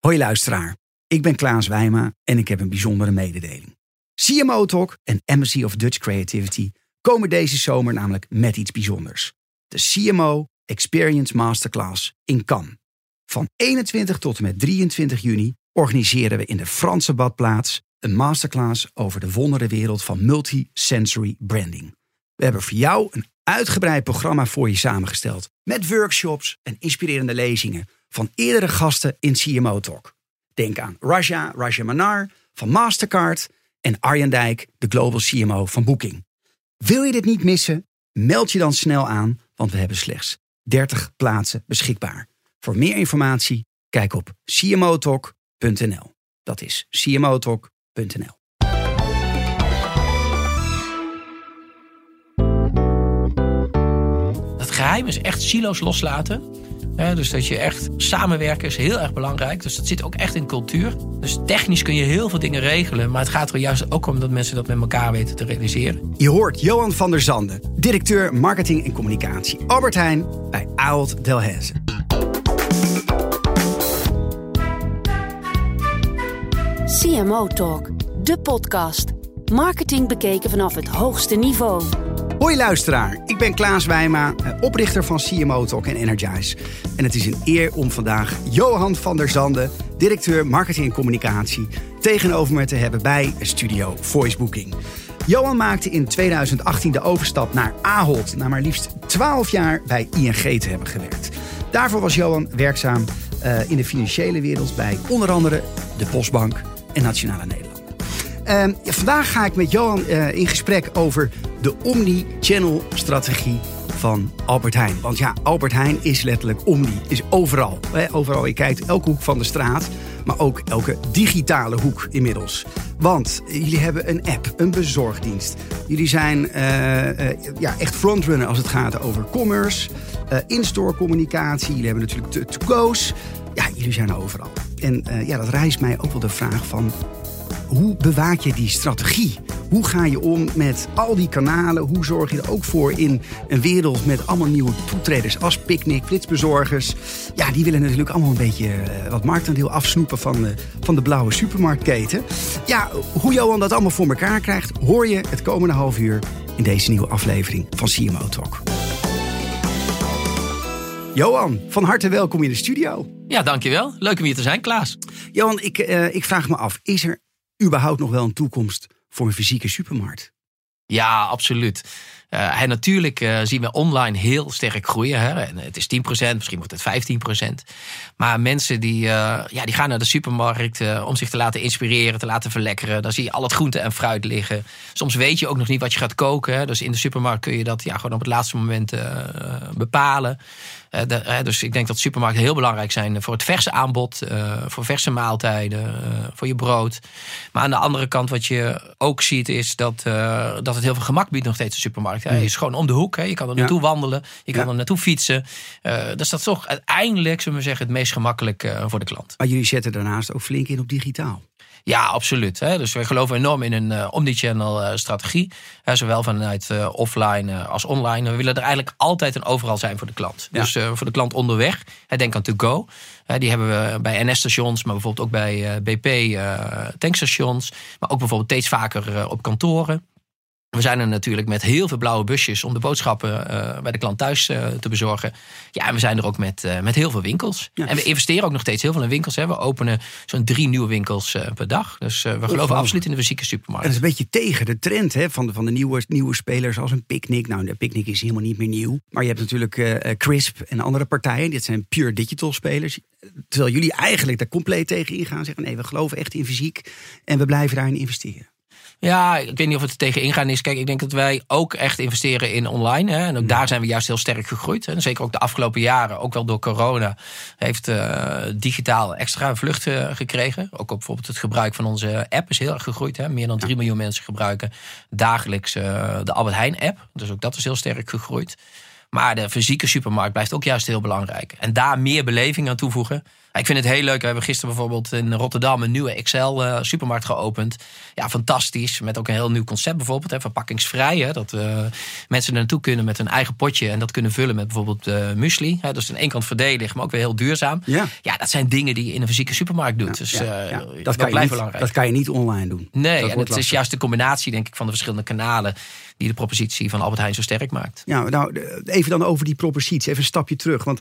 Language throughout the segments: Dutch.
Hoi luisteraar, ik ben Klaas Wijma en ik heb een bijzondere mededeling. CMO Talk en Embassy of Dutch Creativity komen deze zomer namelijk met iets bijzonders. De CMO Experience Masterclass in Cannes. Van 21 tot en met 23 juni organiseren we in de Franse badplaats een masterclass over de wonderenwereld van multi-sensory branding. We hebben voor jou een uitgebreid programma voor je samengesteld met workshops en inspirerende lezingen van eerdere gasten in CMO Talk. Denk aan Raja, Manar van Mastercard en Arjen Dijk, de Global CMO van Booking. Wil je dit niet missen? Meld je dan snel aan, want we hebben slechts 30 plaatsen beschikbaar. Voor meer informatie, kijk op cmotalk.nl. Dat is cmotalk.nl. Het geheim is echt silo's loslaten. Dus dat je echt samenwerken is heel erg belangrijk. Dus dat zit ook echt in cultuur. Dus technisch kun je heel veel dingen regelen. Maar het gaat er juist ook om dat mensen dat met elkaar weten te realiseren. Je hoort Johan van der Zanden, directeur marketing en communicatie Albert Heijn bij Ahold Delhaize. CMO Talk, de podcast. Marketing bekeken vanaf het hoogste niveau. Hoi luisteraar, ben Klaas Wijma, eh, oprichter van CMO Talk en Energize. En het is een eer om vandaag Johan van der Zanden, directeur marketing en communicatie, tegenover me te hebben bij Studio Voice Booking. Johan maakte in 2018 de overstap naar Ahold, na maar liefst 12 jaar bij ING te hebben gewerkt. Daarvoor was Johan werkzaam uh, in de financiële wereld bij onder andere de Postbank en Nationale Nederland. Uh, ja, vandaag ga ik met Johan uh, in gesprek over de omni-channel strategie van Albert Heijn. Want ja, Albert Heijn is letterlijk omni, is overal. Hè? Overal, je kijkt elke hoek van de straat, maar ook elke digitale hoek inmiddels. Want jullie hebben een app, een bezorgdienst. Jullie zijn uh, uh, ja, echt frontrunner als het gaat over commerce, uh, in-store communicatie. Jullie hebben natuurlijk to-go's. Ja, jullie zijn overal. En ja, dat rijst mij ook wel de vraag van hoe bewaak je die strategie? Hoe ga je om met al die kanalen? Hoe zorg je er ook voor in een wereld met allemaal nieuwe toetreders als Picnic, flitsbezorgers? Ja, die willen natuurlijk allemaal een beetje uh, wat marktaandeel afsnoepen van, uh, van de blauwe supermarktketen. Ja, hoe Johan dat allemaal voor elkaar krijgt, hoor je het komende half uur in deze nieuwe aflevering van CMO Talk. Johan, van harte welkom in de studio. Ja, dankjewel. Leuk om hier te zijn, Klaas. Johan, ik, uh, ik vraag me af, is er überhaupt nog wel een toekomst voor een fysieke supermarkt? Ja, absoluut. En natuurlijk uh, zien we online heel sterk groeien. Hè? En het is 10%, misschien wordt het 15%. Maar mensen die, uh, ja, die gaan naar de supermarkt om zich te laten inspireren, te laten verlekkeren. Dan zie je al het groente en fruit liggen. Soms weet je ook nog niet wat je gaat koken. Hè? Dus in de supermarkt kun je dat ja, gewoon op het laatste moment bepalen. De, uh, dus ik denk dat supermarkten heel belangrijk zijn voor het verse aanbod, voor verse maaltijden, voor je brood. Maar aan de andere kant, wat je ook ziet, is dat, dat het heel veel gemak biedt nog steeds de supermarkt. Hij is gewoon om de hoek. Hè. Je kan er naartoe ja. wandelen, je kan ja. er naartoe fietsen. dus dat is toch uiteindelijk, zullen we zeggen, het meest gemakkelijk voor de klant. Maar jullie zetten daarnaast ook flink in op digitaal. Ja, absoluut. Hè. Dus wij geloven enorm in een uh, omnichannel uh, strategie. Hè, zowel vanuit uh, offline als online. We willen er eigenlijk altijd en overal zijn voor de klant. Ja. Dus voor de klant onderweg. Hè, denk aan To Go. Hè, die hebben we bij NS-stations, maar bijvoorbeeld ook bij BP tankstations. Maar ook bijvoorbeeld steeds vaker op kantoren. We zijn er natuurlijk met heel veel blauwe busjes om de boodschappen uh, bij de klant thuis uh, te bezorgen. Ja, en we zijn er ook met, uh, met heel veel winkels. Ja. En we investeren ook nog steeds heel veel in winkels. Hè. We openen zo'n drie nieuwe winkels per dag. Dus we geloven absoluut in de fysieke supermarkt. En dat is een beetje tegen de trend hè, van, de, van de nieuwe, nieuwe spelers als een Picnic. Nou, de Picnic is helemaal niet meer nieuw. Maar je hebt natuurlijk Crisp en andere partijen. Dit zijn pure digital spelers. Terwijl jullie eigenlijk daar compleet tegen ingaan. Zeggen nee, we geloven echt in fysiek. En we blijven daarin investeren. Ja, ik weet niet of het er tegen ingaan is. Kijk, ik denk dat wij ook echt investeren in online. Hè. En ook daar zijn we juist heel sterk gegroeid. En zeker ook de afgelopen jaren, ook wel door corona, heeft uh, digitaal extra vlucht uh, gekregen. Ook op bijvoorbeeld het gebruik van onze app is heel erg gegroeid. Hè. Meer dan 3 miljoen mensen gebruiken dagelijks uh, de Albert Heijn app. Dus ook dat is heel sterk gegroeid. Maar de fysieke supermarkt blijft ook juist heel belangrijk. En daar meer beleving aan toevoegen. Ik vind het heel leuk. We hebben gisteren bijvoorbeeld in Rotterdam een nieuwe Excel-supermarkt geopend. Ja, fantastisch. Met ook een heel nieuw concept bijvoorbeeld. Hè, verpakkingsvrij. Hè, dat uh, mensen er naartoe kunnen met hun eigen potje. En dat kunnen vullen met bijvoorbeeld uh, muesli. Hè, dus aan één kant verdedig, maar ook weer heel duurzaam. Ja. ja, dat zijn dingen die je in een fysieke supermarkt doet. dus ja, ja. Dat, kan niet, belangrijk. dat kan je niet online doen. Nee, en het is juist de combinatie denk ik van de verschillende kanalen die de propositie van Albert Heijn zo sterk maakt. Ja, nou, even dan over die propositie. Even een stapje terug. Want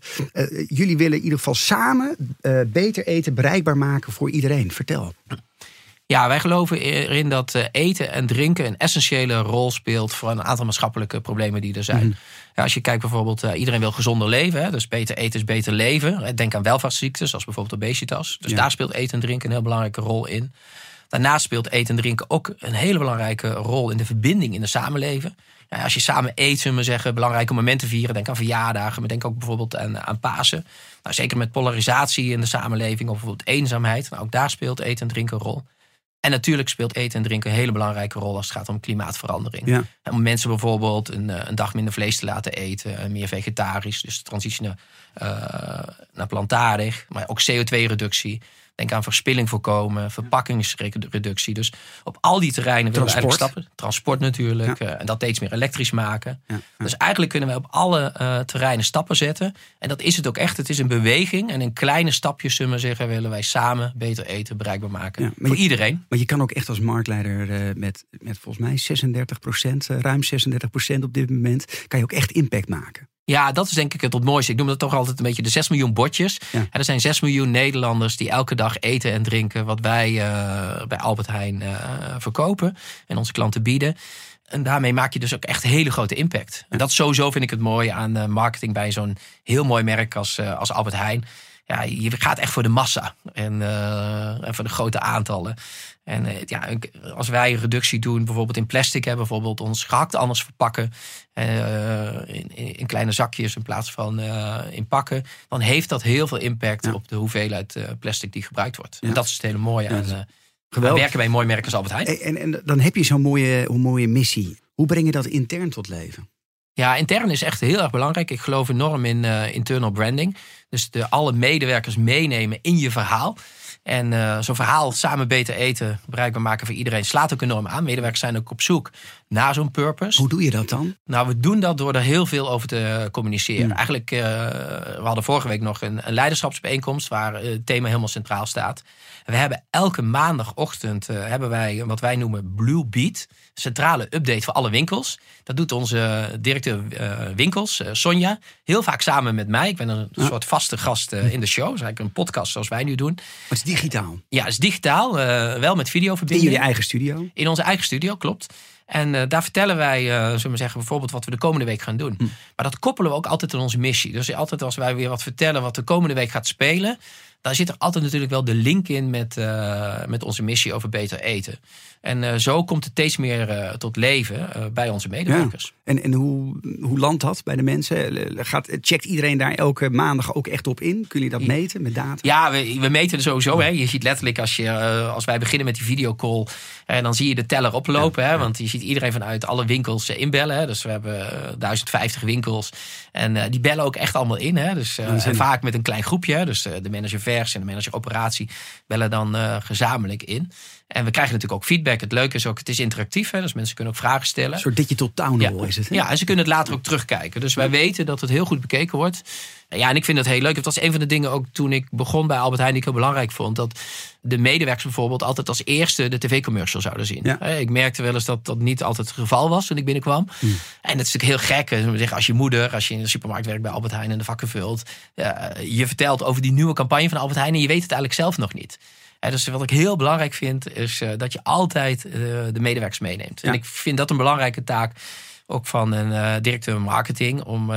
jullie willen in ieder geval samen uh, beter eten bereikbaar maken voor iedereen. Vertel. Ja, wij geloven erin dat eh, eten en drinken een essentiële rol speelt voor een aantal maatschappelijke problemen die er zijn. Mm. Ja, als je kijkt bijvoorbeeld, uh, iedereen wil gezonder leven, hè, dus beter eten is beter leven. Denk aan welvaartsziektes, zoals bijvoorbeeld obesitas. Dus ja. daar speelt eten en drinken een heel belangrijke rol in. Daarnaast speelt eten en drinken ook een hele belangrijke rol in de verbinding in de samenleving. Ja, als je samen eet, zullen we zeggen, belangrijke momenten vieren. Denk aan verjaardagen, maar denk ook bijvoorbeeld aan, aan Pasen. Nou, zeker met polarisatie in de samenleving of bijvoorbeeld eenzaamheid. Nou, ook daar speelt eten en drinken een rol. En natuurlijk speelt eten en drinken een hele belangrijke rol als het gaat om klimaatverandering. Ja. om mensen bijvoorbeeld een, eh, een, dag minder vlees te laten eten, meer vegetarisch, dus de transitie naar, uh, naar plantaardig, maar ook CO2-reductie. Denk aan verspilling voorkomen, verpakkingsreductie. Dus op al die terreinen willen we eigenlijk stappen. Transport natuurlijk. Eh, en dat steeds meer elektrisch maken. Ja, Dus eigenlijk kunnen we op alle uh, terreinen stappen zetten. En dat is het ook echt. Het is een beweging. En in kleine stapjes, zullen we zeggen, willen wij samen beter eten bereikbaar maken. voor iedereen. Maar je kan ook echt als marktleider uh, met, met volgens mij 36 procent, ruim 36 procent op dit moment, kan je ook echt impact maken. Ja, dat is denk ik het, het mooiste. Ik noem dat toch altijd een beetje de 6 miljoen bordjes. Ja. er zijn 6 miljoen Nederlanders die elke dag eten en drinken wat wij uh, bij Albert Heijn uh, verkopen en onze klanten bieden. En daarmee maak je dus ook echt hele grote impact. En dat sowieso vind ik het mooie aan uh, marketing bij zo'n heel mooi merk als, als Albert Heijn. Ja, je gaat echt voor de massa en, en voor de grote aantallen. En uh, ja, als wij een reductie doen, bijvoorbeeld in plastic, hè, bijvoorbeeld ons gehakt anders verpakken uh, in, in, kleine zakjes in plaats van uh, in pakken, dan heeft dat heel veel impact ja. op de hoeveelheid plastic die gebruikt wordt. Ja. En dat is het hele mooie aan, ja, Geweldig. werken bij een mooi merk als Albert Heijn. En, en, dan heb je zo'n mooie, mooie missie. Hoe breng je dat intern tot leven? Ja, intern is echt heel erg belangrijk. Ik geloof enorm in internal branding. Dus de, alle medewerkers meenemen in je verhaal. En uh, zo'n verhaal samen beter eten bereikbaar maken voor iedereen slaat ook enorm aan. Medewerkers zijn ook op zoek naar zo'n purpose. Hoe doe je dat dan? Nou, we doen dat door er heel veel over te communiceren. Hmm. Eigenlijk, uh, we hadden vorige week nog een, een leiderschapsbijeenkomst waar het thema helemaal centraal staat. We hebben elke maandagochtend uh, hebben wij wat wij noemen Blue Beat. Centrale update voor alle winkels. Dat doet onze directeur uh, winkels, uh, Sonja. Heel vaak samen met mij. Ik ben een soort vaste gast in de show. Dat is eigenlijk een podcast zoals wij nu doen. Maar het is digitaal? Ja, het is digitaal. wel met videoverbinding. In jullie eigen studio? In onze eigen studio, klopt. En uh, daar vertellen wij, uh, zullen we zeggen, bijvoorbeeld wat we de komende week gaan doen. Hm. Maar dat koppelen we ook altijd aan onze missie. Dus altijd als wij weer wat vertellen wat de komende week gaat spelen, daar zit er altijd natuurlijk wel de link in met, uh, met onze missie over beter eten. En uh, zo komt het steeds meer uh, tot leven bij onze medewerkers. Ja. En, en hoe, hoe landt dat bij de mensen? Gaat, checkt iedereen daar elke maandag ook echt op in? Kun je dat meten met data? Ja, we, we meten er sowieso. Hè. Je ziet letterlijk als, je, als wij beginnen met die videocall, en dan zie je de teller oplopen. Ja, hè, want je ziet iedereen vanuit alle winkels inbellen. Hè. Dus we hebben 1050 winkels. En die bellen ook echt allemaal in. Hè. Dus, en vaak met een klein groepje. Hè. Dus de manager vers en de manager operatie bellen dan gezamenlijk in. En we krijgen natuurlijk ook feedback. Het leuke is ook, het is interactief. Hè, dus mensen kunnen ook vragen stellen. Een soort digital town hall is het. Hè? Ja, en ze kunnen het later ook terugkijken. Dus wij weten dat het heel goed bekeken wordt. Ja, en ik vind dat heel leuk. Dat was een van de dingen ook toen ik begon bij Albert Heijn die ik heel belangrijk vond. Dat de medewerkers bijvoorbeeld altijd als eerste de tv-commercial zouden zien. Ja. Ik merkte wel eens dat dat niet altijd het geval was toen ik binnenkwam. Hmm. En het is natuurlijk heel gek. Als je moeder, als je in de supermarkt werkt bij Albert Heijn en de vakken vult. je vertelt over die nieuwe campagne van Albert Heijn en je weet het eigenlijk zelf nog niet. Dus wat ik heel belangrijk vind, is uh, dat je altijd uh, de medewerkers meeneemt. Ja. En ik vind dat een belangrijke taak ook van een uh, directeur marketing, om,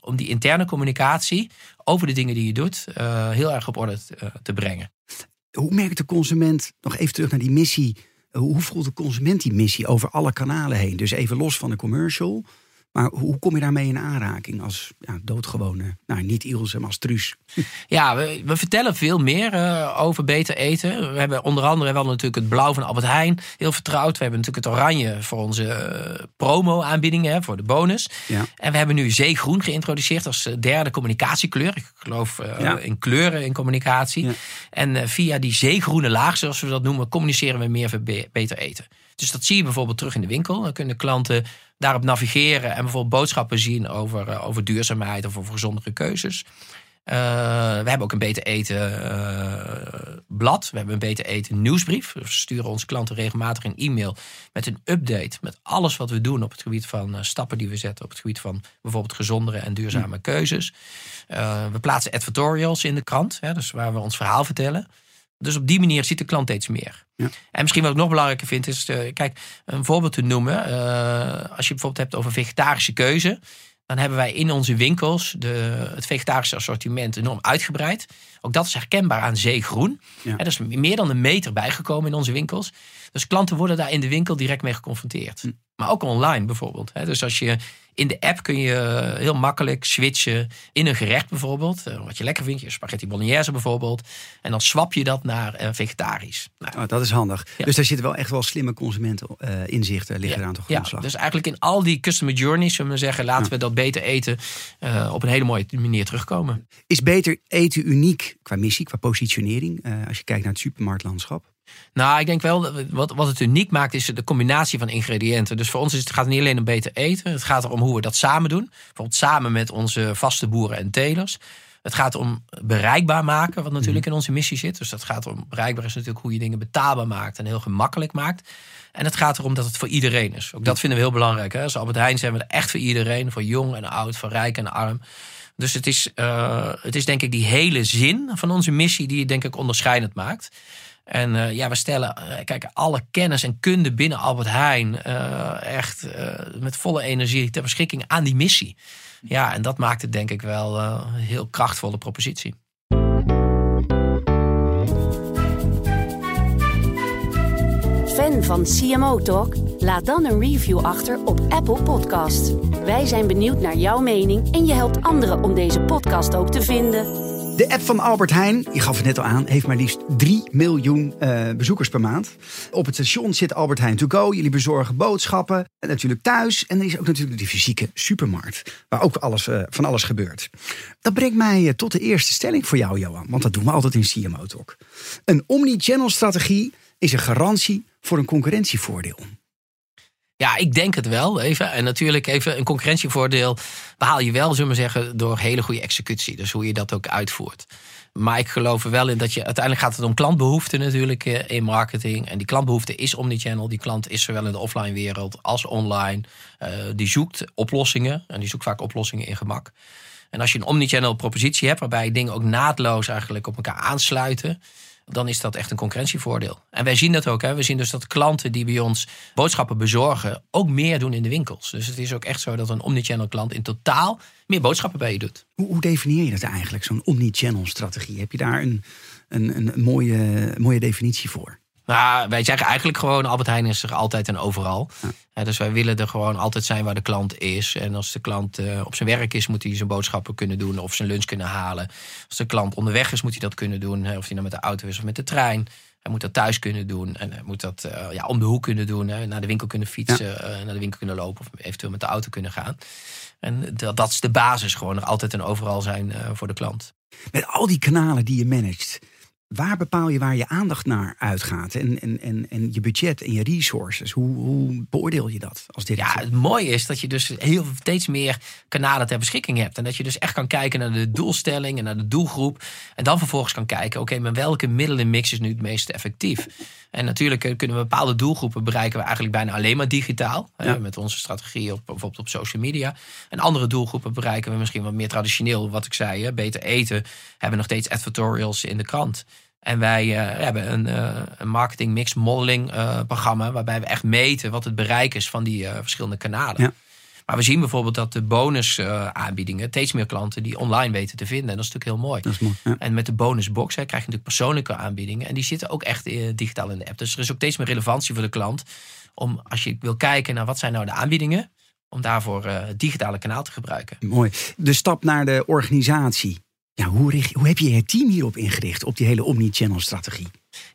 om die interne communicatie over de dingen die je doet heel erg op orde te brengen. Hoe merkt de consument, nog even terug naar die missie, hoe voelt de consument die missie over alle kanalen heen? Dus even los van de commercial, Maar hoe kom je daarmee in aanraking als ja, doodgewone, nou niet Ilse, maar als Truus? Ja, we, we vertellen veel meer uh, over beter eten. We hebben onder andere wel natuurlijk het blauw van Albert Heijn, heel vertrouwd. We hebben natuurlijk het oranje voor onze uh, promo-aanbiedingen, voor de bonus. Ja. En we hebben nu zeegroen geïntroduceerd als derde communicatiekleur. Ik geloof uh, Ja. in kleuren in communicatie. En eh, via die zeegroene laag, zoals we dat noemen, communiceren we meer voor be- beter eten. Dus dat zie je bijvoorbeeld terug in de winkel. Dan kunnen klanten daarop navigeren en bijvoorbeeld boodschappen zien over, eh, over duurzaamheid of over gezondere keuzes. Eh, we hebben ook een beter eten eh, blad. We hebben een beter eten nieuwsbrief. We sturen onze klanten regelmatig een e-mail met een update. Met alles wat we doen op het gebied van stappen die we zetten. Op het gebied van bijvoorbeeld gezondere en duurzame keuzes. Eh, we plaatsen advertorials in de krant. Hè, dus waar we ons verhaal vertellen. Dus op die manier ziet de klant steeds meer. Ja. En misschien wat ik nog belangrijker vind is, eh, kijk, een voorbeeld te noemen. eh, als je bijvoorbeeld hebt over vegetarische keuze, dan hebben wij in onze winkels de, het vegetarische assortiment enorm uitgebreid. Ook dat is herkenbaar aan zeegroen. Ja. Er is meer dan een meter bijgekomen in onze winkels. Dus klanten worden daar in de winkel direct mee geconfronteerd. Hm. Maar ook online bijvoorbeeld. Dus als je in de app kun je heel makkelijk switchen in een gerecht bijvoorbeeld. eh, Wat je lekker vindt, je spaghetti bolognese bijvoorbeeld. En dan swap je dat naar eh, vegetarisch. Nou, Oh, dat is handig. Ja. Dus daar zitten wel echt wel slimme consumenteninzichten liggen Ja. te Ja, grondslag. dus eigenlijk in al die customer journeys, zullen we zeggen, laten we dat beter eten eh, op een hele mooie manier terugkomen. Is beter eten uniek qua missie, qua positionering, eh, als je kijkt naar het supermarktlandschap? Nou, ik denk wel, wat, wat het uniek maakt, is de combinatie van ingrediënten. Dus voor ons is het, gaat het niet alleen om beter eten. Het gaat erom hoe we dat samen doen. Bijvoorbeeld samen met onze vaste boeren en telers. Het gaat om bereikbaar maken, wat natuurlijk in onze missie zit. Dus dat gaat om, bereikbaar is natuurlijk hoe je dingen betaalbaar maakt en heel gemakkelijk maakt. En het gaat erom dat het voor iedereen is. Ook dat vinden we heel belangrijk. Hè? Als Albert Heijn zijn we er echt voor iedereen. Voor jong en oud, voor rijk en arm. Dus het is, eh, het is denk ik die hele zin van onze missie die het denk ik onderscheidend maakt. En eh, ja, we stellen eh, kijk, alle kennis en kunde binnen Albert Heijn eh, echt met volle energie ter beschikking aan die missie. Ja, en dat maakt het denk ik wel een heel krachtvolle propositie. Fan van CMO Talk? Laat dan een review achter op Apple Podcasts. Wij zijn benieuwd naar jouw mening en je helpt anderen om deze podcast ook te vinden. De app van Albert Heijn, je gaf het net al aan, heeft maar liefst 3 miljoen eh, bezoekers per maand. Op het station zit Albert Heijn to go. Jullie bezorgen boodschappen. En natuurlijk thuis. En er is ook natuurlijk de fysieke supermarkt. Waar ook alles, eh, van alles gebeurt. Dat brengt mij eh, tot de eerste stelling voor jou, Johan. Want dat doen we altijd in CMO Talk. Een omni-channel strategie is een garantie voor een concurrentievoordeel. Ja, ik denk het wel. Even. En natuurlijk even een concurrentievoordeel behaal je wel, zullen we zeggen, door hele goede executie. Dus hoe je dat ook uitvoert. Maar ik geloof er wel in dat je uiteindelijk gaat het om klantbehoeften natuurlijk eh, in marketing. En die klantbehoefte is omnichannel. Die klant is zowel in de offline wereld als online. Eh, die zoekt oplossingen. En die zoekt vaak oplossingen in gemak. En als je een omnichannel propositie hebt, waarbij dingen ook naadloos eigenlijk op elkaar aansluiten, dan is dat echt een concurrentievoordeel. En wij zien dat ook. Hè. We zien dus dat klanten die bij ons boodschappen bezorgen, ook meer doen in de winkels. Dus het is ook echt zo dat een omnichannel klant in totaal meer boodschappen bij je doet. Hoe, hoe definieer je dat eigenlijk, zo'n omni-channel strategie? Heb je daar een, een, een mooie, mooie definitie voor? Nou, wij zeggen eigenlijk gewoon, Albert Heijn is er altijd en overal. Ja, dus wij willen er gewoon altijd zijn waar de klant is. En als de klant eh, op zijn werk is, moet hij zijn boodschappen kunnen doen of zijn lunch kunnen halen. Als de klant onderweg is, moet hij dat kunnen doen. Hè, Of hij nou met de auto is of met de trein. Hij moet dat thuis kunnen doen. En hij moet dat eh, ja, om de hoek kunnen doen. Hè, naar de winkel kunnen fietsen, eh, naar de winkel kunnen lopen of eventueel met de auto kunnen gaan. En dat, dat is de basis, gewoon er altijd en overal zijn eh, voor de klant. Met al die kanalen die je managt, waar bepaal je waar je aandacht naar uitgaat? En, en, en, en je budget en je resources, hoe, hoe beoordeel je dat als Ja, directeur? het mooie is dat je dus heel steeds meer kanalen ter beschikking hebt. En dat je dus echt kan kijken naar de doelstelling en naar de doelgroep. En dan vervolgens kan kijken, oké, met welke middelenmix is nu het meest effectief? En natuurlijk eh, kunnen we bepaalde doelgroepen bereiken we eigenlijk bijna alleen maar digitaal. hè, met onze strategie op bijvoorbeeld op social media. En andere doelgroepen bereiken we misschien wat meer traditioneel, wat ik zei. Hè, beter eten, hebben nog steeds advertorials in de krant. En wij eh, hebben een, eh, een marketing mix modeling programma waarbij we echt meten wat het bereik is van die verschillende kanalen. Ja. Maar we zien bijvoorbeeld dat de bonus eh, steeds meer klanten die online weten te vinden. En dat is natuurlijk heel mooi. Dat is mooi. Ja. En met de bonusbox hè, krijg je natuurlijk persoonlijke aanbiedingen. En die zitten ook echt eh, digitaal in de app. Dus er is ook steeds meer relevantie voor de klant. Om als je wil kijken naar wat zijn nou de aanbiedingen. om daarvoor uh, het digitale kanaal te gebruiken. Mooi. De stap naar de organisatie. Ja, hoe, richt, hoe heb je je team hierop ingericht, op die hele omni-channel strategie?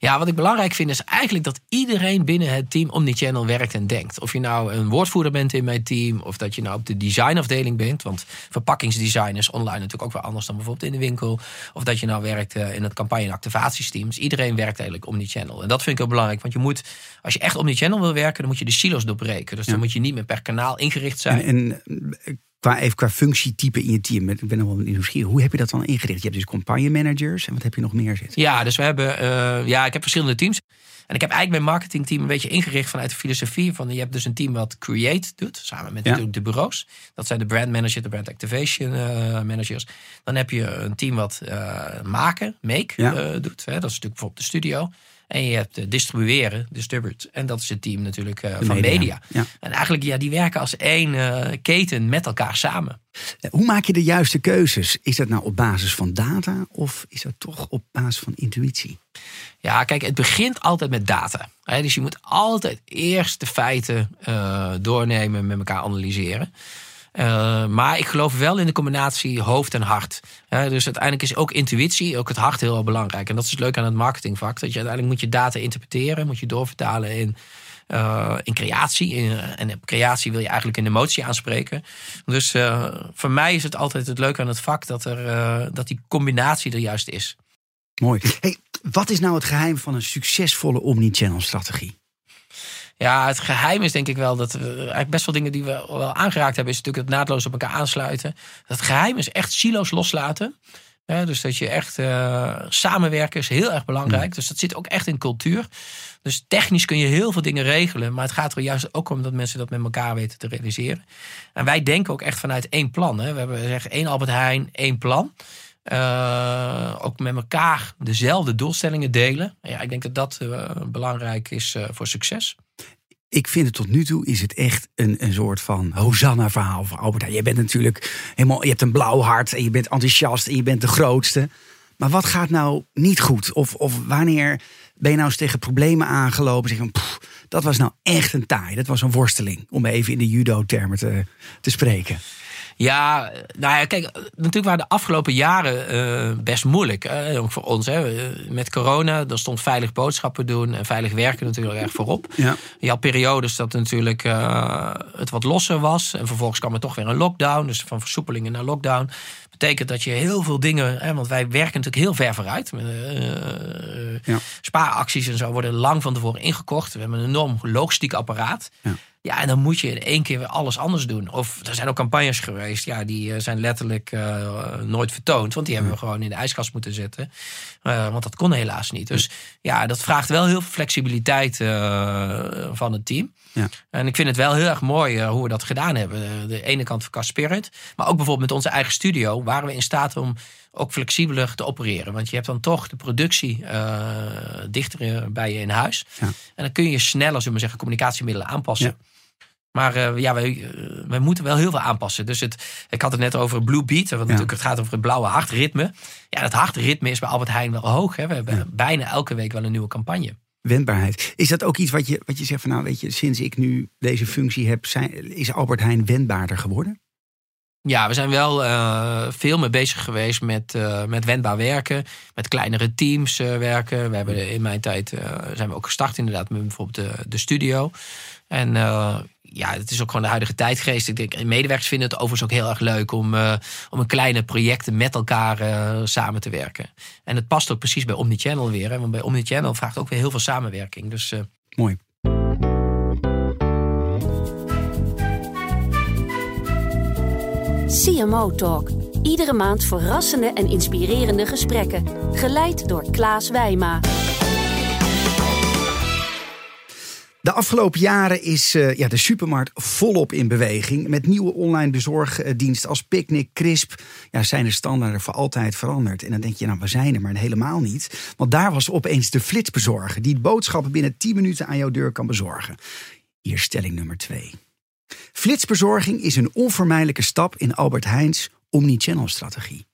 Ja, wat ik belangrijk vind is eigenlijk dat iedereen binnen het team omnichannel werkt en denkt. Of je nou een woordvoerder bent in mijn team, of dat je nou op de designafdeling bent. Want verpakkingsdesign is online natuurlijk ook weer anders dan bijvoorbeeld in de winkel. Of dat je nou werkt eh, in het campagne- en. Dus iedereen werkt eigenlijk omnichannel. En dat vind ik heel belangrijk, want je moet, als je echt omnichannel wil werken, dan moet je de silos doorbreken. Dus dan moet je niet meer per kanaal ingericht zijn. En, en qua, even qua functietype in je team. Ik ben nog wel nieuwsgierig. Hoe heb je dat dan ingericht? Je hebt dus campagne managers. En wat heb je nog meer zitten? Ja, dus we hebben... Uh, ja, ik heb verschillende teams. En ik heb eigenlijk mijn marketingteam een beetje ingericht vanuit de filosofie van je hebt dus een team wat create doet, samen met de bureaus. Dat zijn de brand manager, de brand activation uh, managers. Dan heb je een team wat uh, maken, make doet. Hè? Dat is natuurlijk bijvoorbeeld de studio. En je hebt distribueren, distribute. En dat is het team natuurlijk uh, van media. media. Ja. En eigenlijk, ja, die werken als één uh, keten met elkaar samen. Eh, hoe maak je de juiste keuzes? Is dat nou op basis van data of is dat toch op basis van intuïtie? Ja, kijk, het begint altijd met data. Hè? Dus je moet altijd eerst de feiten uh, doornemen, met elkaar analyseren. Uh, maar ik geloof wel in de combinatie hoofd en hart. Dus uiteindelijk is ook intuïtie, ook het hart heel belangrijk. En dat is het leuke aan het marketingvak. Dat je uiteindelijk moet je data interpreteren, moet je doorvertalen in, uh, in creatie. En in creatie wil je eigenlijk een emotie aanspreken. Dus voor mij is het altijd het leuke aan het vak dat, er, dat die combinatie er juist is. Mooi. Hey, wat is nou het geheim van een succesvolle omnichannel strategie? Ja, het geheim is denk ik wel dat we eigenlijk best wel dingen die we wel aangeraakt hebben, is natuurlijk het naadloos op elkaar aansluiten. Het geheim is echt silo's loslaten. dus dat je echt uh, samenwerken is heel erg belangrijk. Dus dat zit ook echt in cultuur. Dus technisch kun je heel veel dingen regelen. Maar het gaat er juist ook om dat mensen dat met elkaar weten te realiseren. En wij denken ook echt vanuit één plan. Hè. We hebben zeggen één Albert Heijn, één plan. Uh, ook met elkaar dezelfde doelstellingen delen. Ja, ik denk dat dat uh, belangrijk is uh, voor succes ik vind het tot nu toe is het echt een, een soort van Hosanna-verhaal van Albert. Je bent natuurlijk helemaal, je hebt een blauw hart en je bent enthousiast en je bent de grootste. Maar wat gaat nou niet goed? Of, of wanneer ben je nou eens tegen problemen aangelopen? Zeg van, dat was nou echt een taai. Dat was een worsteling, om even in de judo-termen te, te spreken. Ja, nou ja, kijk, natuurlijk waren de afgelopen jaren uh, best moeilijk. Hè, ook voor ons. Hè. Met corona, dan stond veilig boodschappen doen en veilig werken natuurlijk erg voorop. Ja. Je had periodes dat natuurlijk uh, het wat losser was. En vervolgens kwam er toch weer een lockdown. Dus van versoepelingen naar lockdown. Betekent dat je heel veel dingen, hè, want wij werken natuurlijk heel ver vooruit. Uh, ja. Spaaracties en zo worden lang van tevoren ingekocht. We hebben een enorm logistiek apparaat. Ja. Ja, en dan moet je in één keer weer alles anders doen. Of er zijn ook campagnes geweest, ja, die eh, zijn letterlijk uh, nooit vertoond. Want die hebben we gewoon in de ijskast moeten zetten. Uh, want dat kon helaas niet. Dus ja, dat vraagt wel heel veel flexibiliteit van het team. Ja. En ik vind het wel heel erg mooi hoe we dat gedaan hebben. De ene kant van Spirit. Maar ook bijvoorbeeld met onze eigen studio waren we in staat om ook flexibeler te opereren. Want je hebt dan toch de productie uh, dichter bij je in huis. Ja. En dan kun je sneller, zullen we zeggen, communicatiemiddelen aanpassen. Maar uh, ja, wij, uh, wij moeten wel heel veel aanpassen. Dus het, ik had het net over Blue Beat. Want natuurlijk het gaat over het blauwe hartritme. Ja, dat hartritme is bij Albert Heijn wel hoog. Hè? We hebben bijna elke week wel een nieuwe campagne. Wendbaarheid. Is dat ook iets wat je, wat je zegt van nou weet je, sinds ik nu deze functie heb, zijn, is Albert Heijn wendbaarder geworden? Ja, we zijn wel uh, veel mee bezig geweest met, uh, met wendbaar werken. Met kleinere teams uh, werken. We hebben in mijn tijd zijn we ook gestart inderdaad met bijvoorbeeld de, de studio. En ja, het is ook gewoon de huidige tijdgeest. Ik denk, medewerkers vinden het overigens ook heel erg leuk om, om een kleine projecten met elkaar samen te werken. En het past ook precies bij Omnichannel weer. Hè, want bij Omnichannel vraagt ook weer heel veel samenwerking. Dus, Mooi. CMO Talk. Iedere maand verrassende en inspirerende gesprekken. Geleid door Klaas Wijma. De afgelopen jaren is uh, ja, de supermarkt volop in beweging. Met nieuwe online bezorgdiensten als Picnic, Crisp. Ja, zijn de standaarden voor altijd veranderd. En dan denk je, nou, we zijn er, maar helemaal niet. Want daar was opeens de flitsbezorger. Die boodschappen binnen 10 minuten aan jouw deur kan bezorgen. Hier stelling nummer 2. Flitsbezorging is een onvermijdelijke stap in Albert Heijns omnichannel strategie.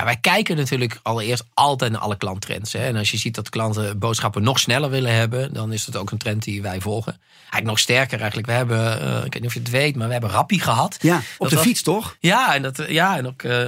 Ja, wij kijken natuurlijk allereerst altijd naar alle klanttrends. Hè. En als je ziet dat klanten boodschappen nog sneller willen hebben, dan is dat ook een trend die wij volgen. Eigenlijk nog sterker eigenlijk. We hebben, uh, ik weet niet of je het weet, maar we hebben Rappi gehad. Ja, op Dat de was- fiets toch? Ja, en dat, ja, en ook, eh,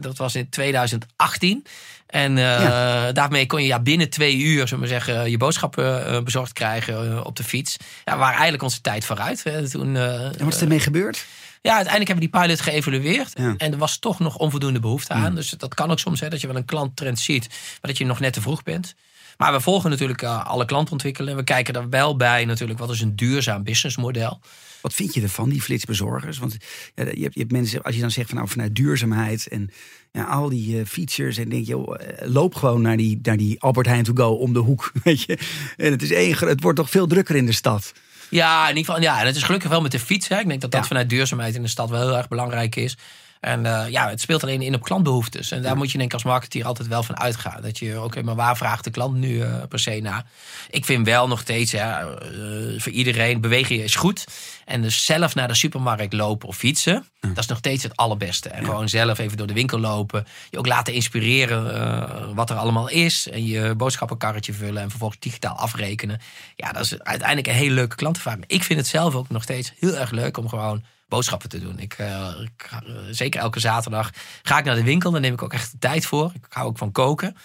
dat was in 2018. En eh, daarmee kon je ja, binnen twee uur zullen we zeggen, je boodschappen eh, bezorgd krijgen eh, op de fiets. Ja, we waren eigenlijk onze tijd vooruit. Hè. Toen, eh, En wat is ermee gebeurd? Ja, uiteindelijk hebben we die pilot geëvalueerd. Ja. En er was toch nog onvoldoende behoefte aan. Dus dat kan ook soms, hè, dat je wel een klanttrend ziet, maar dat je nog net te vroeg bent. Maar we volgen natuurlijk eh, alle klantontwikkelingen. We kijken er wel bij natuurlijk, wat is een duurzaam businessmodel. Wat vind je ervan, die flitsbezorgers? Want ja, je, hebt, je hebt mensen, als je dan zegt van, nou, vanuit duurzaamheid en ja, al die eh, features. En denk je, joh, eh, loop gewoon naar die, naar die Albert Heijn to go om de hoek. Weet je? En het, is één, het wordt toch veel drukker in de stad. Ja, in ieder geval. Ja, en het is gelukkig wel met de fiets. Hè. Ik denk dat dat Ja. vanuit duurzaamheid in de stad wel heel erg belangrijk is. En eh, ja, het speelt alleen in op klantbehoeftes. En daar moet je denk ik als marketeer altijd wel van uitgaan. Dat je, oké, maar waar vraagt de klant nu eh, per se naar? Ik vind wel nog steeds, ja, eh, voor iedereen, bewegen is goed. En dus zelf naar de supermarkt lopen of fietsen, dat is nog steeds het allerbeste. En gewoon zelf even door de winkel lopen. Je ook laten inspireren wat er allemaal is. En je boodschappenkarretje vullen en vervolgens digitaal afrekenen. Ja, dat is uiteindelijk een hele leuke klantervaring. Ik vind het zelf ook nog steeds heel erg leuk om gewoon boodschappen te doen. Ik, eh, ik eh, zeker elke zaterdag ga ik naar de winkel. Daar neem ik ook echt de tijd voor. Ik hou ook van koken.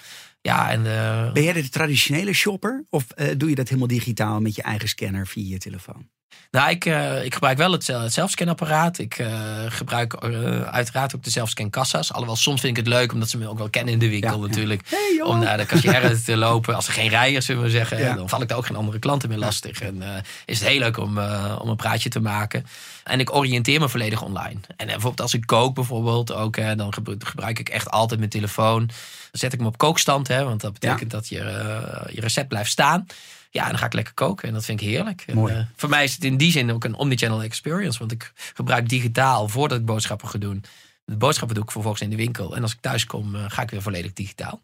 Ja, en eh, Ben jij de traditionele shopper? Of doe je dat helemaal digitaal met je eigen scanner via je telefoon? Nou, ik, ik gebruik wel het, het zelfscanapparaat. Ik gebruik uiteraard ook de zelfscankassa's. Alhoewel, soms vind ik het leuk, omdat ze me ook wel kennen in de winkel Ja, ja. natuurlijk. Hey, om naar de cashier te lopen. Als er geen rijen, zullen we zeggen. Ja. Dan val ik daar ook geen andere klanten meer lastig. En is het heel leuk om, om een praatje te maken. En ik oriënteer me volledig online. En eh, bijvoorbeeld als ik kook bijvoorbeeld ook. Hè, dan gebru- gebruik ik echt altijd mijn telefoon. Dan zet ik hem op kookstand. Hè, want dat betekent dat je, eh, je recept blijft staan. Ja, en dan ga ik lekker koken. En dat vind ik heerlijk. En, eh, voor mij is het in die zin ook een omnichannel experience. Want ik gebruik digitaal voordat ik boodschappen ga doen. De boodschappen doe ik vervolgens in de winkel. En als ik thuis kom, ga ik weer volledig digitaal.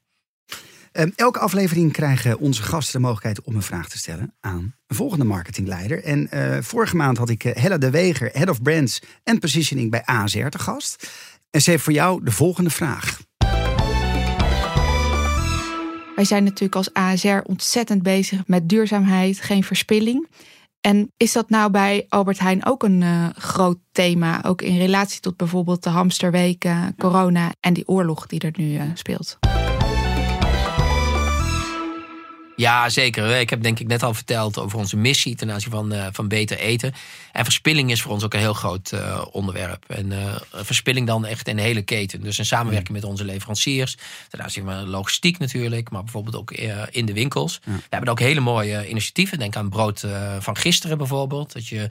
Ehm, elke aflevering krijgen onze gasten de mogelijkheid om een vraag te stellen aan een volgende marketingleider. En eh, vorige maand had ik eh, Hella de Weger, Head of Brands en Positioning bij ASR te gast. En ze heeft voor jou de volgende vraag. Wij zijn natuurlijk als ASR ontzettend bezig met duurzaamheid, geen verspilling. En is dat nou bij Albert Heijn ook een eh, groot thema? Ook in relatie tot bijvoorbeeld de hamsterweken, corona en die oorlog die er nu speelt? Ja, zeker. Ik heb denk ik net al verteld over onze missie ten aanzien van, eh, van beter eten. En verspilling is voor ons ook een heel groot eh, onderwerp. En eh, verspilling dan echt in de hele keten. Dus in samenwerking met onze leveranciers. Ten aanzien van logistiek natuurlijk, maar bijvoorbeeld ook in de winkels. We hebben ook hele mooie initiatieven. Denk aan brood van gisteren bijvoorbeeld. Dat je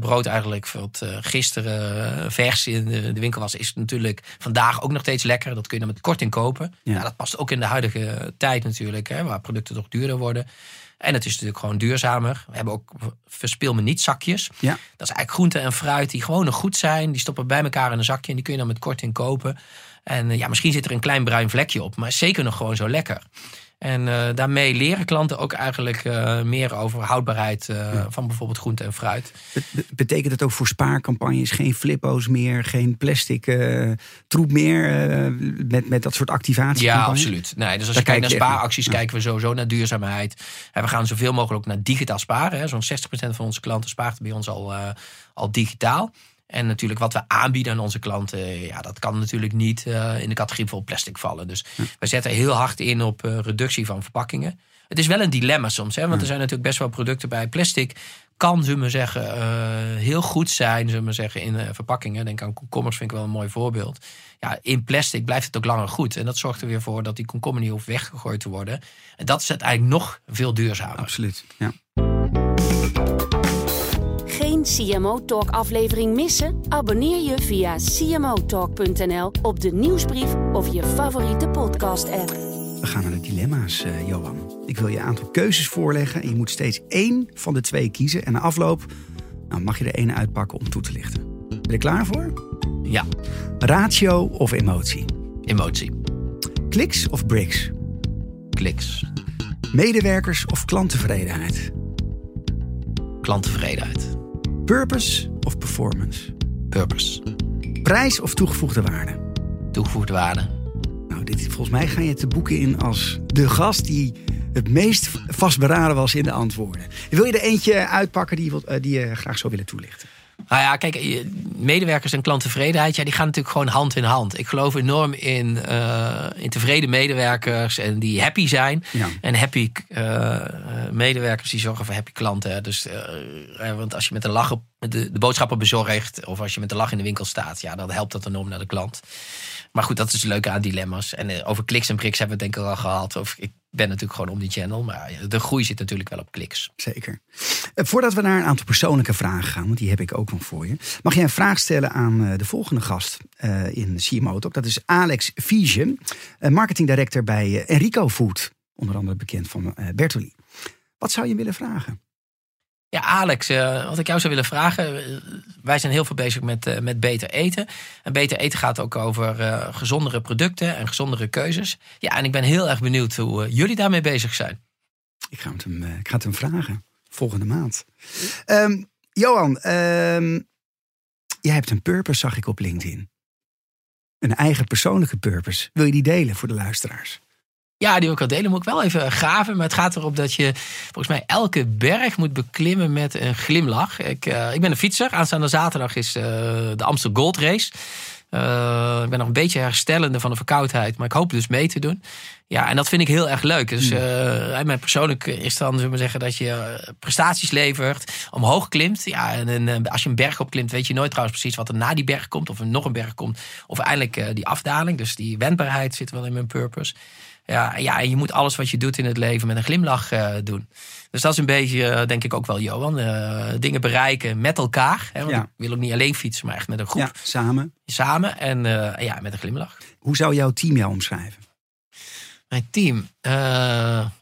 brood eigenlijk wat gisteren vers in de, de winkel was, is natuurlijk vandaag ook nog steeds lekker. Dat kun je dan met korting kopen. Ja. Dat past ook in de huidige tijd natuurlijk, hè, waar producten toch duurder worden. En het is natuurlijk gewoon duurzamer. We hebben ook verspil me niet zakjes. Ja. Dat is eigenlijk groente en fruit die gewoon nog goed zijn. Die stoppen bij elkaar in een zakje en die kun je dan met korting kopen. En eh, ja, misschien zit er een klein bruin vlekje op, maar is zeker nog gewoon zo lekker. En eh, daarmee leren klanten ook eigenlijk eh, meer over houdbaarheid eh, van bijvoorbeeld groente en fruit. Be- be- betekent het ook voor spaarcampagnes geen flippo's meer, geen plastic troep meer met, met dat soort activaties? Ja, absoluut. Nee, dus als je kijkt naar spaaracties, kijken we sowieso naar duurzaamheid. En we gaan zoveel mogelijk naar digitaal sparen. Zo'n 60% van onze klanten spaart bij ons al, al digitaal. En natuurlijk wat we aanbieden aan onze klanten, ja, dat kan natuurlijk niet eh, in de categorie voor plastic vallen. Dus we zetten heel hard in op eh, reductie van verpakkingen. Het is wel een dilemma soms, hè, want er zijn natuurlijk best wel producten bij plastic. Kan, zullen we zeggen, eh, heel goed zijn, zullen we zeggen, in verpakkingen. Denk aan komkommers, vind ik wel een mooi voorbeeld. Ja, in plastic blijft het ook langer goed. En dat zorgt er weer voor dat die komkommer niet hoeft weggegooid te worden. En dat is uiteindelijk nog veel duurzamer. Absoluut. Ja. Geen CMO Talk aflevering missen? Abonneer je via cmotalk.nl op de nieuwsbrief of je favoriete podcast app. We gaan naar de dilemma's, eh, Johan. Ik wil je een aantal keuzes voorleggen en je moet steeds één van de twee kiezen. En na afloop nou, mag je er één uitpakken om toe te lichten. Ben je er klaar voor? Ja, Ratio of emotie? emotie, Kliks of bricks? kliks, Medewerkers of klanttevredenheid? klanttevredenheid, Purpose of performance? purpose, Prijs of toegevoegde waarde? toegevoegde waarde. Nou, dit volgens mij ga je te boeken in als de gast die het meest vastberaden was in de antwoorden. Wil je er eentje uitpakken die eh, die je graag zou willen toelichten? Nou ja, kijk, medewerkers en klanttevredenheid, ja, die gaan natuurlijk gewoon hand in hand. Ik geloof enorm in, eh, in tevreden medewerkers en die happy zijn. Ja. En happy eh, medewerkers die zorgen voor happy klanten. hè. Dus, eh, want als je met een lach op de, de boodschappen bezorgt, of als je met een lach in de winkel staat, ja, dan helpt dat enorm naar de klant. Maar goed, dat is het leuke aan dilemma's. En over kliks en priks hebben we het denk ik al gehad. Of, ik ben natuurlijk gewoon om die channel, maar de groei zit natuurlijk wel op kliks. Zeker. Eh, Voordat we naar een aantal persoonlijke vragen gaan, want die heb ik ook nog voor je. Mag jij een vraag stellen aan eh, de volgende gast eh, in CMO Talk. Dat is Alex Vision, marketing director bij Enrico Food. Onder andere bekend van Bertoli. Wat zou je willen vragen? Ja, Alex, eh, wat ik jou zou willen vragen. eh, wij zijn heel veel bezig met, eh, met beter eten. En beter eten gaat ook over gezondere producten en gezondere keuzes. Ja, en ik ben heel erg benieuwd hoe jullie daarmee bezig zijn. Ik ga het hem, ik ga het hem vragen. Volgende maand. Ehm, Johan, ehm, jij hebt een purpose, zag ik op LinkedIn. Een eigen persoonlijke purpose. Wil je die delen voor de luisteraars? Ja, die wil ik wel delen. Moet ik wel even graven. Maar het gaat erop dat je volgens mij elke berg moet beklimmen met een glimlach. Ik, eh, ik ben een fietser. Aanstaande zaterdag is eh, de Amsterdam Gold Race. Eh, ik ben nog een beetje herstellende van de verkoudheid. Maar ik hoop dus mee te doen. Ja, en dat vind ik heel erg leuk. Dus eh mijn persoonlijk is dan, zullen we zeggen, dat je prestaties levert, omhoog klimt. Ja, en, en, als je een berg opklimt, weet je nooit trouwens precies wat er na die berg komt. Of er nog een berg komt. Of eindelijk die afdaling. Dus die wendbaarheid zit wel in mijn purpose. Ja, ja, en je moet alles wat je doet in het leven met een glimlach eh, doen. Dus dat is een beetje, eh, denk ik ook wel, Johan. eh, dingen bereiken met elkaar. Hè, want Ja. ik wil ook niet alleen fietsen, maar echt met een groep. Ja, samen. Samen en ja, met een glimlach. Hoe zou jouw team jou omschrijven? Mijn team.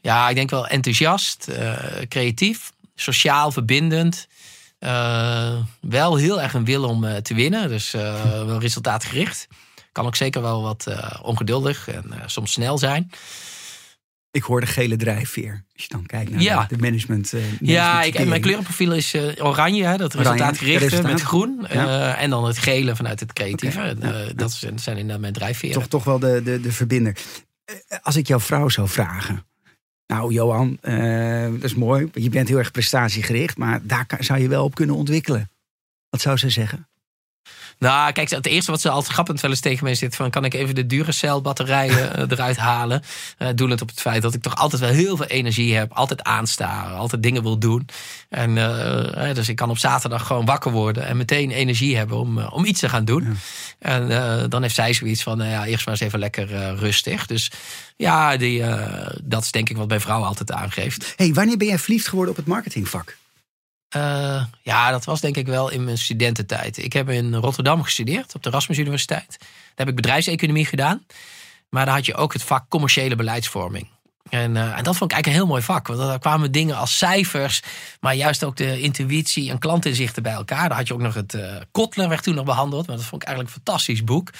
ja, ik denk wel enthousiast, creatief, sociaal verbindend. Wel heel erg een wil om te winnen. Dus wel resultaatgericht. Kan ook zeker wel wat eh, ongeduldig en eh, soms snel zijn. Ik hoor de gele drijfveer. Als je dan kijkt naar Ja. de management. eh, Ja, ik, en mijn kleurenprofiel is oranje, hè, dat Oranje, resultaatgerichte resultaat. met groen. Ja. en dan het gele vanuit het creatieve. Ja. Dat zijn, zijn inderdaad mijn drijfveren. Toch, toch wel de, de, de verbinder. Als ik jouw vrouw zou vragen. Nou, Johan, dat is mooi. Je bent heel erg prestatiegericht. Maar daar kan- zou je wel op kunnen ontwikkelen. Wat zou ze zeggen? Nou, kijk, het eerste wat ze altijd grappend wel eens tegen mij zit... van kan ik even de Duracell batterijen eh, eruit halen? Eh doelend op het feit dat ik toch altijd wel heel veel energie heb. Altijd aansta, altijd dingen wil doen. En eh, dus ik kan op zaterdag gewoon wakker worden... en meteen energie hebben om, om iets te gaan doen. Ja. En dan heeft zij zoiets van, nou ja, eerst maar eens even lekker rustig. Dus ja, die, dat is denk ik wat mijn vrouw altijd aangeeft. hey, wanneer ben jij verliefd geworden op het marketingvak? Eh, ja, dat was denk ik wel in mijn studententijd. Ik heb in Rotterdam gestudeerd, op de Erasmus Universiteit. Daar heb ik bedrijfseconomie gedaan. Maar daar had je ook het vak commerciële beleidsvorming. En, eh, en dat vond ik eigenlijk een heel mooi vak. Want daar kwamen dingen als cijfers, maar juist ook de intuïtie en klantinzichten bij elkaar. Daar had je ook nog het uh, Kotler werd toen nog behandeld. Maar dat vond ik eigenlijk een fantastisch boek.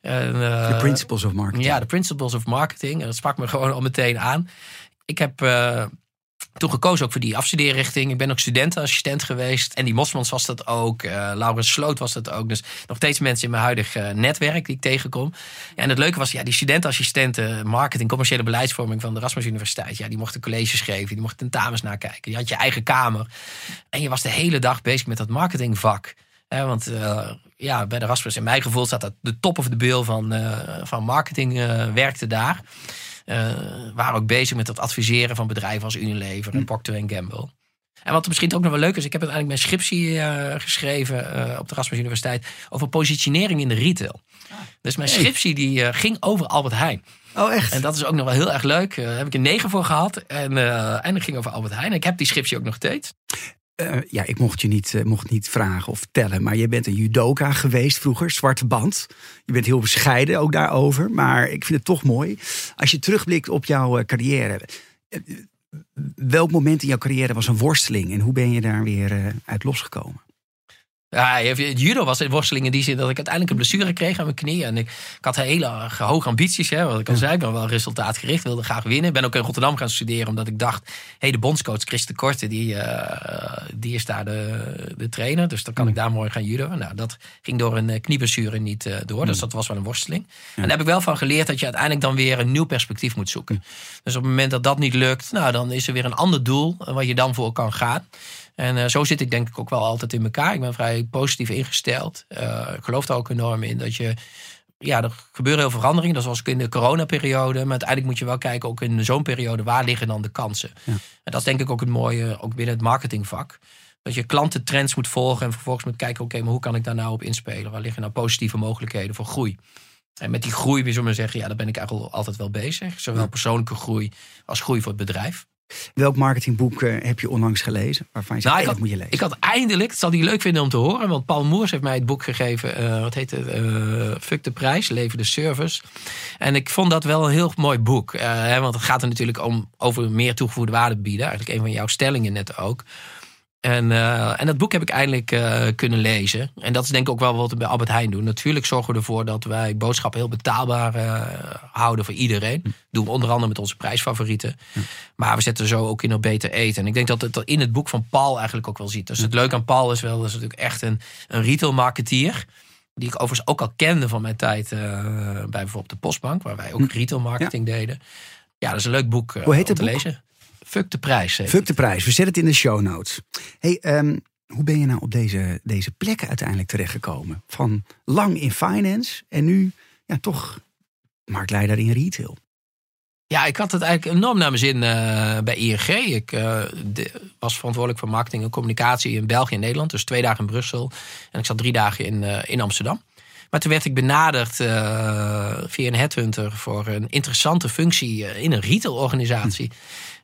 The Principles of Marketing. ja, de Principles of Marketing. En dat sprak me gewoon al meteen aan. Ik heb toen gekozen ook voor die afstudeerrichting. Ik ben ook studentenassistent geweest. En die Mosmans was dat ook. eh Laurens Sloot was dat ook. Dus nog steeds mensen in mijn huidige eh, netwerk die ik tegenkom. Ja, en het leuke was, ja, die studentenassistenten marketing, commerciële beleidsvorming van de Erasmus Universiteit. Ja, die mochten colleges geven, die mochten tentamens nakijken. Je had je eigen kamer. En je was de hele dag bezig met dat marketingvak. Want eh, ja, bij de Erasmus, in mijn gevoel, staat dat de top of de bill van, van marketing werkte daar. Uh, waren ook bezig met het adviseren van bedrijven als Unilever en Procter Gamble. En wat misschien ook nog wel leuk is, ik heb uiteindelijk mijn scriptie uh, geschreven uh, op de Erasmus Universiteit over positionering in de retail. Dus mijn scriptie die uh, ging over Albert Heijn. Oh, echt? En dat is ook nog wel heel erg leuk. Daar heb ik een negen voor gehad. En, en dat ging over Albert Heijn. Ik heb die scriptie ook nog steeds. Uh, ja, ik mocht je niet, uh, mocht niet vragen of vertellen, maar je bent een judoka geweest vroeger, zwarte band. Je bent heel bescheiden ook daarover, maar ik vind het toch mooi. Als je terugblikt op jouw uh, carrière, welk moment in jouw carrière was een worsteling en hoe ben je daar weer uit losgekomen? Ja, judo was een worsteling in die zin dat ik uiteindelijk een blessure kreeg aan mijn knie. En ik, ik had hele hoge ambities. Hè, wat ik al zei, ik ben wel resultaatgericht, wilde graag winnen. Ik ben ook in Rotterdam gaan studeren omdat ik dacht... hey, de bondscoach Chris de Korte, die, uh, die is daar de, de trainer. Dus dan kan ik daar mooi gaan judo. Nou, dat ging door een uh, knieblessure niet uh, door. Dus dat was wel een worsteling. En daar heb ik wel van geleerd dat je uiteindelijk dan weer een nieuw perspectief moet zoeken. Dus op het moment dat dat niet lukt, nou, dan is er weer een ander doel... waar je dan voor kan gaan. En uh, zo zit ik denk ik ook wel altijd in elkaar. Ik ben vrij positief ingesteld. Uh, ik geloof er ook enorm in dat je... Ja, er gebeuren heel veel veranderingen. Dat was ook in de coronaperiode. Maar uiteindelijk moet je wel kijken, ook in zo'n periode, waar liggen dan de kansen? Ja. En dat is denk ik ook het mooie, ook binnen het marketingvak. Dat je klantentrends moet volgen en vervolgens moet kijken, oké, maar hoe kan ik daar nou op inspelen? Waar liggen nou positieve mogelijkheden voor groei? En met die groei, wie zou maar zeggen, ja, daar ben ik eigenlijk altijd wel bezig. Zowel persoonlijke groei als groei voor het bedrijf. Welk marketingboek uh, heb je onlangs gelezen? Waarvan je zegt, nou, ik had, moet je lezen? Ik had eindelijk, het zal hij leuk vinden om te horen. Want Paul Moers heeft mij het boek gegeven. Uh, wat heet het? Uh, Fuck de prijs, leven de service. En ik vond dat wel een heel mooi boek. Hè, want het gaat er natuurlijk om over meer toegevoegde waarde bieden. Eigenlijk een van jouw stellingen net ook. En, uh, en dat boek heb ik eindelijk uh, kunnen lezen. En dat is denk ik ook wel wat we bij Albert Heijn doen. Natuurlijk zorgen we ervoor dat wij boodschappen heel betaalbaar uh, houden voor iedereen. Dat doen we onder andere met onze prijsfavorieten. Maar we zetten zo ook in op beter eten. En ik denk dat het in het boek van Paul eigenlijk ook wel ziet. Dus het leuke aan Paul is wel, dat is natuurlijk echt een, een retail marketeer. Die ik overigens ook al kende van mijn tijd bij bijvoorbeeld de Postbank. Waar wij ook hm. retail marketing ja. deden. Ja, dat is een leuk boek Hoe heet om te boek? lezen. Fuck de prijs. Fuck de prijs. We zetten het in de show notes. Hey, um, hoe ben je nou op deze, deze plekken uiteindelijk terechtgekomen? Van lang in finance en nu ja, toch marktleider in retail. Ja, ik had het eigenlijk enorm naar mijn zin uh, bij ING. Ik uh, was verantwoordelijk voor marketing en communicatie in België en Nederland. Dus twee dagen in Brussel. En ik zat drie dagen in, uh, in Amsterdam. Maar toen werd ik benaderd via een headhunter voor een interessante functie in een retailorganisatie. Hm.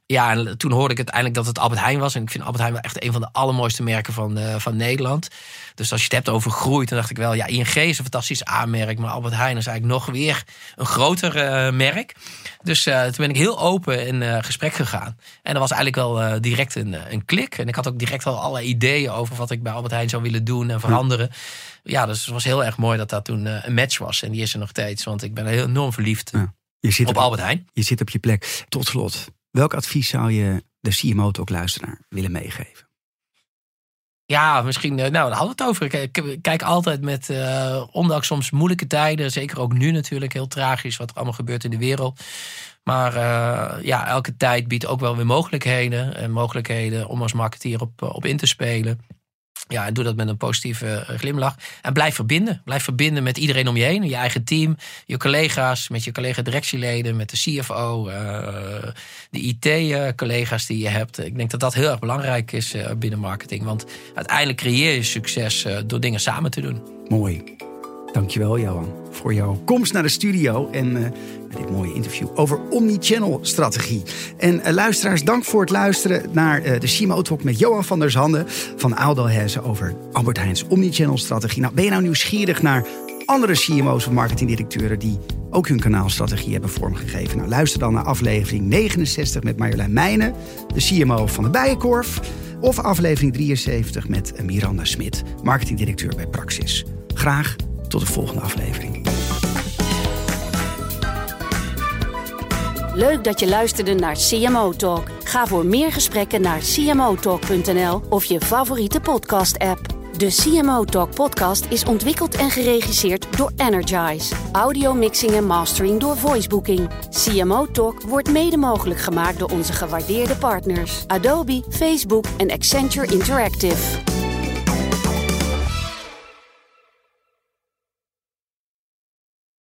Ja, en toen hoorde ik uiteindelijk dat het Albert Heijn was. En ik vind Albert Heijn wel echt een van de allermooiste merken van, uh, van Nederland. Dus als je het hebt over groei, dan dacht ik wel, ja, ING is een fantastisch aanmerk. Maar Albert Heijn is eigenlijk nog weer een groter uh, merk. Dus uh, toen ben ik heel open in gesprek gegaan. En dat was eigenlijk wel direct een, een klik. En ik had ook direct wel alle ideeën over wat ik bij Albert Heijn zou willen doen en veranderen. Ja, dus het was heel erg mooi dat dat toen een match was. En die is er nog steeds, want ik ben heel enorm verliefd ja. je zit op, op Albert Heijn. Je zit op je plek. Tot slot, Welk advies zou je de CMO ook luisteraar willen meegeven? Ja, misschien, nou, daar hadden we het over. Ik kijk altijd met, uh, ondanks soms moeilijke tijden, zeker ook nu natuurlijk heel tragisch wat er allemaal gebeurt in de wereld. Maar uh, ja, elke tijd biedt ook wel weer mogelijkheden. En mogelijkheden om als marketeer op, op in te spelen. Ja, en doe dat met een positieve eh, glimlach. En blijf verbinden. Blijf verbinden met iedereen om je heen. Je eigen team, je collega's, met je collega-directieleden, met de CFO, uh, de IT-collega's die je hebt. Ik denk dat dat heel erg belangrijk is uh, binnen marketing. Want uiteindelijk creëer je succes door dingen samen te doen. Mooi. Dankjewel, Johan, voor jouw komst naar de studio en dit mooie interview over omnichannel strategie. En uh, luisteraars, dank voor het luisteren naar uh, de CMO Talk met Johan van der Zanden van Aaldo Hezen over Albert Heijn's omnichannel strategie. Nou, ben je nou nieuwsgierig naar andere CMO's of marketingdirecteuren die ook hun kanaalstrategie hebben vormgegeven? Nou, luister dan naar aflevering 69 met Marjolein Meijnen, de CMO van de Bijenkorf. Of aflevering 73 met Miranda Smit, marketingdirecteur bij Praxis. Graag tot de volgende aflevering. Leuk dat je luisterde naar CMO Talk. Ga voor meer gesprekken naar cmotalk.nl of je favoriete podcast-app. De CMO Talk podcast is ontwikkeld en geregisseerd door Energize. Audio mixing en mastering door Voicebooking. CMO Talk wordt mede mogelijk gemaakt door onze gewaardeerde partners Adobe, Facebook en Accenture Interactive.